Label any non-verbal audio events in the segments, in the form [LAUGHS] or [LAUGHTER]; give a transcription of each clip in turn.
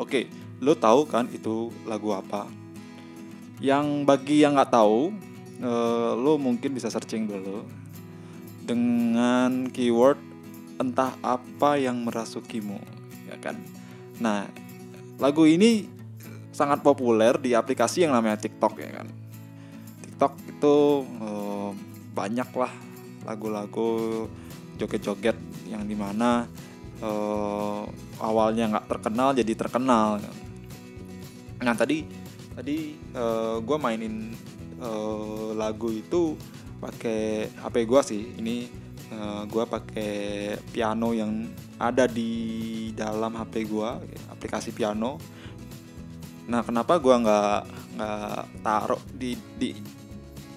Oke, lo tahu kan itu lagu apa? Yang bagi yang nggak tahu, uh, lo mungkin bisa searching dulu dengan keyword entah apa yang merasukimu, ya kan? Nah, lagu ini sangat populer di aplikasi yang namanya TikTok ya kan. TikTok itu uh, banyak lah lagu-lagu joget-joget yang di mana uh, awalnya nggak terkenal jadi terkenal. Nah tadi tadi uh, gue mainin uh, lagu itu pakai HP gue sih. Ini uh, gue pakai piano yang ada di dalam HP gue, aplikasi piano. Nah kenapa gue nggak nggak taruh di di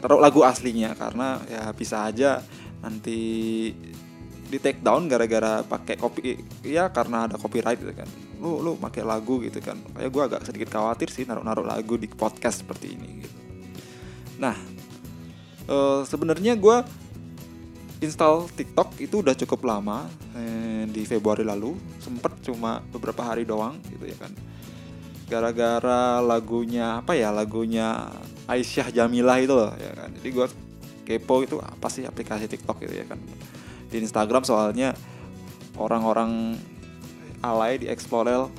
taruh lagu aslinya karena ya bisa aja nanti di take down gara-gara pakai kopi ya karena ada copyright gitu kan. Lu lu pakai lagu gitu kan. Kayak gue agak sedikit khawatir sih naruh-naruh lagu di podcast seperti ini gitu. Nah uh, sebenarnya gue install TikTok itu udah cukup lama eh, di Februari lalu. Sempet cuma beberapa hari doang gitu ya kan. Gara-gara lagunya apa ya lagunya Aisyah Jamilah itu loh ya kan. Jadi gue kepo itu apa sih aplikasi TikTok gitu ya kan di Instagram soalnya orang-orang alay di Explorel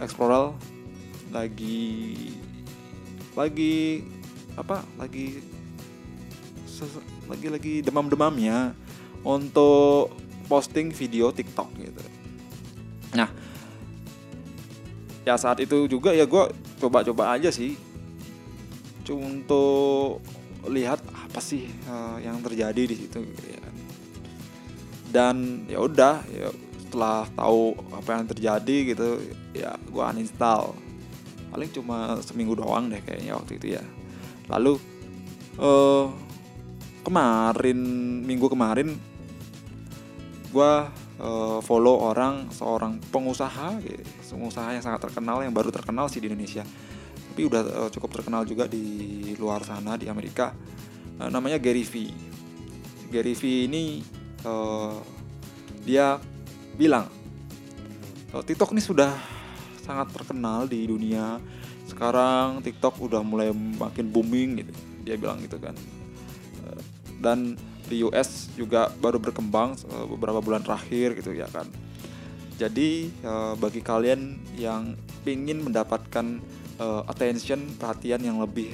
Explorel lagi lagi apa lagi lagi lagi demam-demamnya untuk posting video TikTok gitu. Nah, ya saat itu juga ya gue coba-coba aja sih untuk lihat apa sih uh, yang terjadi di situ gitu ya dan ya udah ya setelah tahu apa yang terjadi gitu ya gue uninstall. Paling cuma seminggu doang deh kayaknya waktu itu ya. Lalu uh, kemarin minggu kemarin gue uh, follow orang seorang pengusaha gitu, pengusaha yang sangat terkenal yang baru terkenal sih di Indonesia. Tapi udah uh, cukup terkenal juga di luar sana di Amerika. Uh, namanya Gary V. Gary V ini uh, dia bilang uh, TikTok ini sudah sangat terkenal di dunia. Sekarang TikTok udah mulai makin booming gitu. Dia bilang gitu kan. Uh, dan di US juga baru berkembang beberapa bulan terakhir gitu ya kan. Jadi bagi kalian yang ingin mendapatkan attention perhatian yang lebih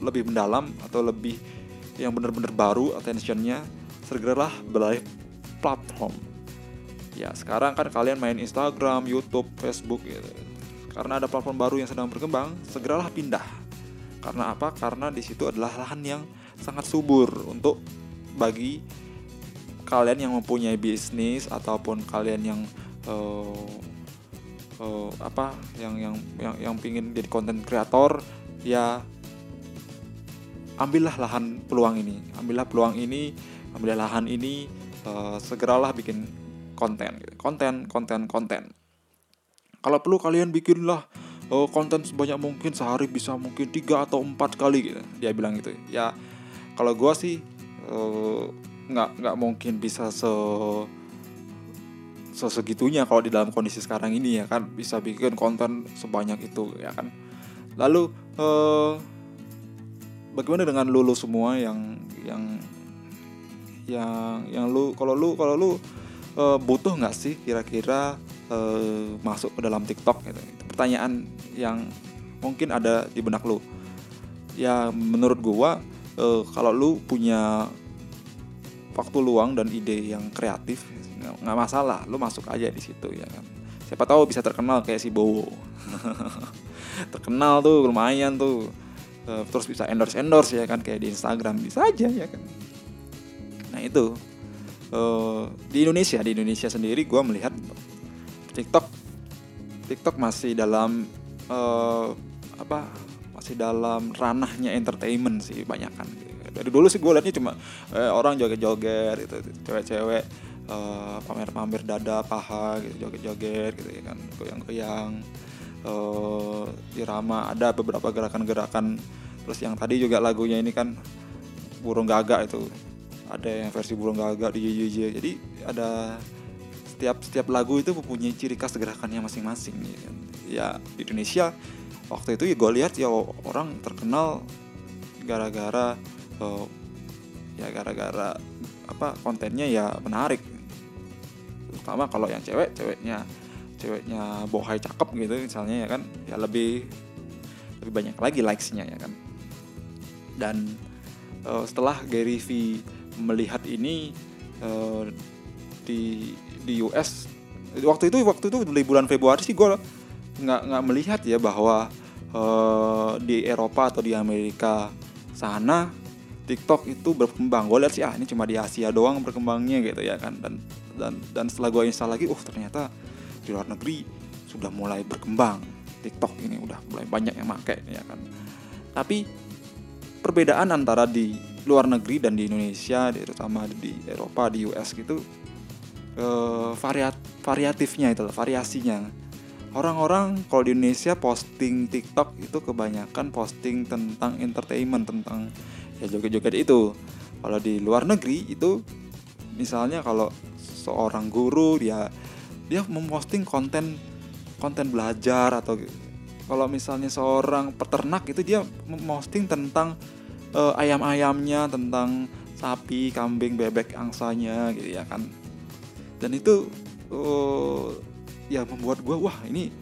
lebih mendalam atau lebih yang benar-benar baru attentionnya segeralah beralih platform. Ya sekarang kan kalian main Instagram, YouTube, Facebook gitu. Karena ada platform baru yang sedang berkembang segeralah pindah. Karena apa? Karena di situ adalah lahan yang sangat subur untuk bagi kalian yang mempunyai bisnis ataupun kalian yang uh, uh, apa? Yang yang yang yang pingin jadi konten kreator ya ambillah lahan peluang ini. Ambillah peluang ini ambillah lahan ini uh, segeralah bikin konten gitu. konten konten konten. Kalau perlu kalian bikinlah uh, konten sebanyak mungkin sehari bisa mungkin tiga atau empat kali gitu. Dia bilang gitu. Ya kalau gue sih uh, nggak nggak mungkin bisa se sesegitunya kalau di dalam kondisi sekarang ini ya kan. Bisa bikin konten sebanyak itu ya kan. Lalu uh, bagaimana dengan lulu semua yang yang yang yang lu kalau lu kalau lu uh, butuh nggak sih kira-kira uh, masuk ke dalam TikTok gitu? Itu pertanyaan yang mungkin ada di benak lu. Ya menurut gua uh, kalau lu punya waktu luang dan ide yang kreatif nggak masalah. Lu masuk aja di situ ya kan? Siapa tahu bisa terkenal kayak si Bowo. [LAUGHS] Terkenal tuh lumayan tuh. Terus bisa endorse endorse ya kan? Kayak di Instagram bisa aja ya kan itu uh, di Indonesia di Indonesia sendiri gue melihat TikTok TikTok masih dalam uh, apa masih dalam ranahnya entertainment sih banyak kan. Dari dulu sih gue liatnya cuma eh, orang joget-joget gitu cewek-cewek uh, pamer-pamer dada paha gitu joget-joget gitu ya kan goyang-goyang uh, irama ada beberapa gerakan-gerakan. Terus yang tadi juga lagunya ini kan burung gagak itu ada yang versi burung gagak di JJJ jadi ada setiap setiap lagu itu mempunyai ciri khas gerakannya masing-masing. Ya, ya di Indonesia waktu itu ya gue lihat ya orang terkenal gara-gara uh, ya gara-gara apa kontennya ya menarik. Terutama kalau yang cewek ceweknya ceweknya bohai cakep gitu misalnya ya kan ya lebih lebih banyak lagi likesnya ya kan. Dan uh, setelah Gary V melihat ini uh, di di US waktu itu waktu itu di bulan Februari sih gue nggak nggak melihat ya bahwa uh, di Eropa atau di Amerika sana TikTok itu berkembang. Gue lihat sih ah ini cuma di Asia doang berkembangnya gitu ya kan. Dan dan dan setelah gue install lagi oh ternyata di luar negeri sudah mulai berkembang. TikTok ini udah mulai banyak yang pakai ya kan. Tapi perbedaan antara di luar negeri dan di Indonesia terutama di Eropa di US gitu eh, variat variatifnya itu variasinya. Orang-orang kalau di Indonesia posting TikTok itu kebanyakan posting tentang entertainment tentang ya joget-joget itu. Kalau di luar negeri itu misalnya kalau seorang guru dia dia memposting konten konten belajar atau kalau misalnya seorang peternak itu dia memposting tentang uh, ayam-ayamnya tentang sapi, kambing, bebek, angsanya gitu ya kan. Dan itu uh, ya membuat gue wah ini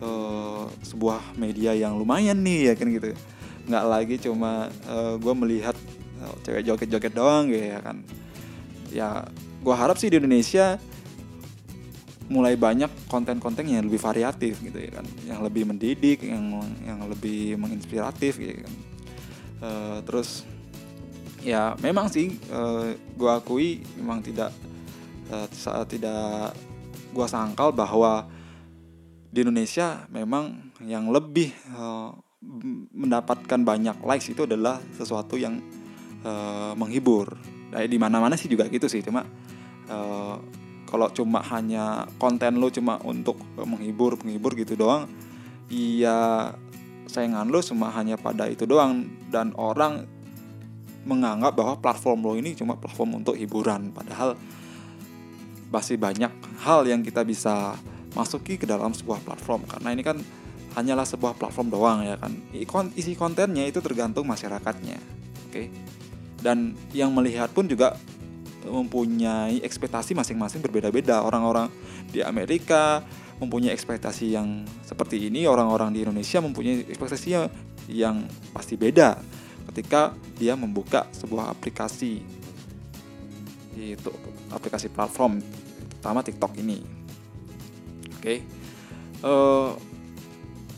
uh, sebuah media yang lumayan nih ya kan gitu. Nggak lagi cuma uh, gue melihat uh, cewek joget-joget doang gitu ya kan. Ya gue harap sih di Indonesia mulai banyak konten-konten yang lebih variatif gitu ya kan, yang lebih mendidik, yang yang lebih menginspiratif gitu kan uh, terus ya memang sih uh, gua akui memang tidak uh, saat tidak gua sangkal bahwa di Indonesia memang yang lebih uh, mendapatkan banyak likes itu adalah sesuatu yang uh, menghibur. Nah, di mana-mana sih juga gitu sih, cuma uh, kalau cuma hanya konten lo cuma untuk menghibur, menghibur gitu doang, iya saingan lo cuma hanya pada itu doang. Dan orang menganggap bahwa platform lo ini cuma platform untuk hiburan. Padahal masih banyak hal yang kita bisa masuki ke dalam sebuah platform. Karena ini kan hanyalah sebuah platform doang ya kan? Isi kontennya itu tergantung masyarakatnya oke? Dan yang melihat pun juga mempunyai ekspektasi masing-masing berbeda-beda. Orang-orang di Amerika mempunyai ekspektasi yang seperti ini, orang-orang di Indonesia mempunyai ekspektasi yang pasti beda ketika dia membuka sebuah aplikasi itu aplikasi platform terutama TikTok ini. Oke, okay. uh, eh,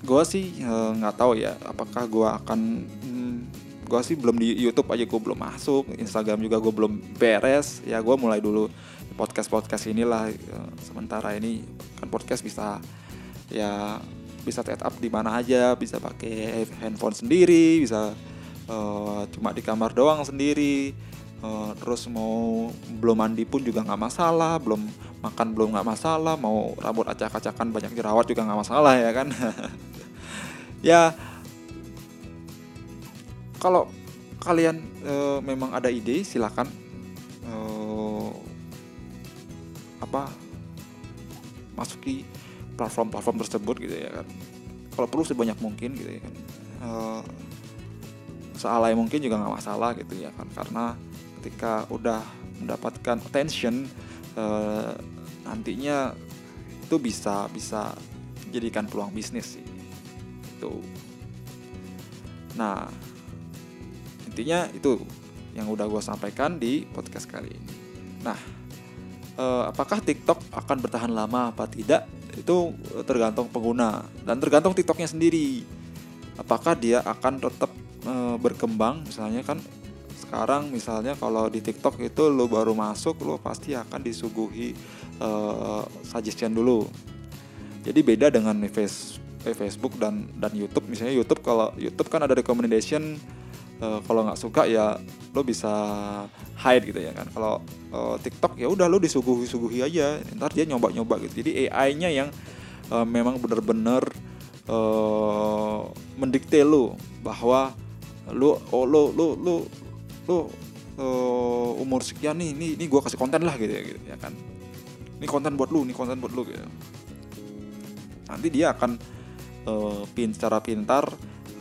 gue sih eh, nggak uh, tahu ya apakah gue akan hmm, gue sih belum di YouTube aja gue belum masuk Instagram juga gue belum beres ya gue mulai dulu podcast podcast inilah uh, sementara ini kan podcast bisa ya bisa set up di mana aja bisa pakai handphone sendiri bisa uh, cuma di kamar doang sendiri. Uh, terus mau belum mandi pun juga nggak masalah belum makan belum nggak masalah mau rambut acak-acakan banyak jerawat juga nggak masalah ya kan? [LAUGHS] Ya kalau kalian uh, memang ada ide silakan apa masuki platform-platform tersebut gitu ya kan. Kalau perlu sebanyak mungkin gitu ya kan. Uh, sealai mungkin juga nggak masalah gitu ya kan. Karena ketika udah mendapatkan attention uh, nantinya itu bisa bisa jadikan peluang bisnis sih. Itu. Nah intinya itu yang udah gue sampaikan di podcast kali ini. Nah uh, apakah TikTok akan bertahan lama apa tidak? Itu tergantung pengguna dan tergantung TikToknya sendiri. Apakah dia akan tetap uh, berkembang? Misalnya kan sekarang misalnya kalau di TikTok itu lo baru masuk lo pasti akan disuguhi uh, suggestion dulu. Jadi beda dengan Facebook dan dan YouTube. Misalnya YouTube kalau YouTube kan ada recommendation uh, kalau nggak suka ya lo bisa hide gitu ya kan. Kalau uh, TikTok ya udah lo disuguhi-suguhi aja ntar dia nyoba-nyoba gitu. Jadi AI-nya yang uh, memang benar-benar uh, mendikte lo bahwa lo oh, lo lo lo lo uh, umur sekian nih ini ini gue kasih konten lah gitu ya, gitu ya kan. Ini konten buat lu ini konten buat lu gitu. Nanti dia akan uh, pin secara pintar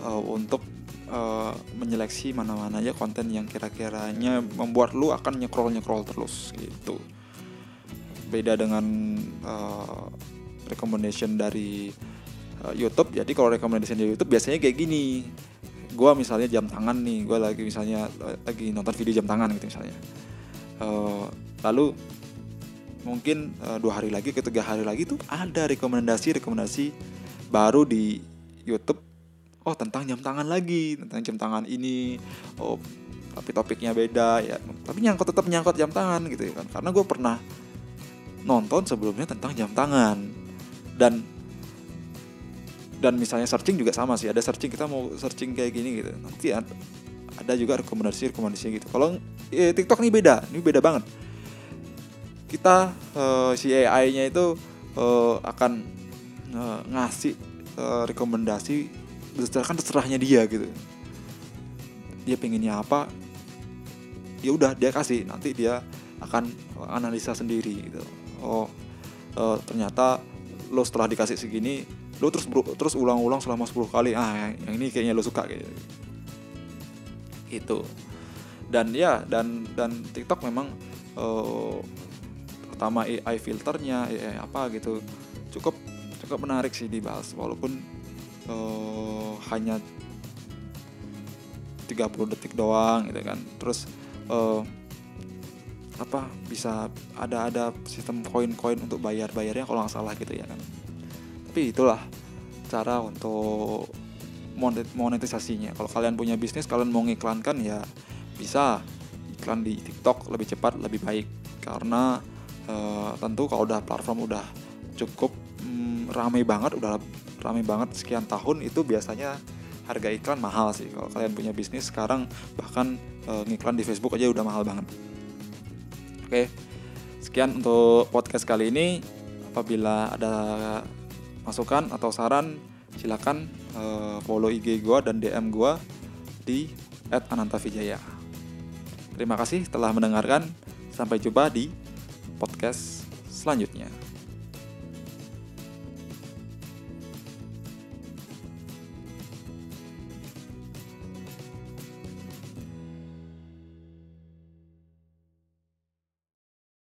uh, untuk uh, menyeleksi mana-mana aja konten yang kira-kiranya membuat lu akan nyekrol nyekrol terus gitu. Beda dengan uh, recommendation dari uh, YouTube. Jadi kalau recommendation dari YouTube biasanya kayak gini. Gue misalnya jam tangan nih gue lagi misalnya lagi nonton video jam tangan gitu misalnya. Uh, lalu mungkin uh, dua hari lagi ketiga hari lagi tuh ada rekomendasi rekomendasi baru di YouTube oh tentang jam tangan lagi tentang jam tangan ini. Oh tapi topiknya beda ya. Tapi nyangkut tetap nyangkut jam tangan gitu ya kan. Karena gue pernah nonton sebelumnya tentang jam tangan. Dan dan misalnya searching juga sama sih. Ada searching kita mau searching kayak gini gitu. Nanti ada juga rekomendasi rekomendasi gitu. Kalau eh, TikTok ini beda ini beda banget. Kita uh, si AI-nya itu uh, akan uh, ngasih uh, rekomendasi berdasarkan terserahnya dia gitu. Dia pengennya apa ya udah dia kasih nanti dia akan analisa sendiri gitu. Oh uh, ternyata lo setelah dikasih segini lo terus terus ulang-ulang selama 10 kali ah yang ini kayaknya lo suka gitu. Dan ya dan dan TikTok memang uh, pertama AI filternya AI apa gitu cukup cukup menarik sih dibahas walaupun uh, hanya 30 detik doang gitu kan. Terus uh, apa bisa ada ada sistem koin-koin untuk bayar-bayarnya kalau nggak salah gitu ya kan. Tapi itulah cara untuk monetisasinya. Kalau kalian punya bisnis kalian mau ngiklankan ya bisa iklan di TikTok lebih cepat lebih baik. Karena uh, tentu kalau udah platform udah cukup um, ramai banget udah ramai banget sekian tahun itu biasanya harga iklan mahal sih kalau kalian punya bisnis sekarang bahkan uh, ngiklan di Facebook aja udah mahal banget Oke, sekian untuk podcast kali ini. Apabila ada masukan atau saran, silakan uh, follow IG gua dan DM gua di @anantavijaya. Terima kasih telah mendengarkan. Sampai jumpa di podcast selanjutnya.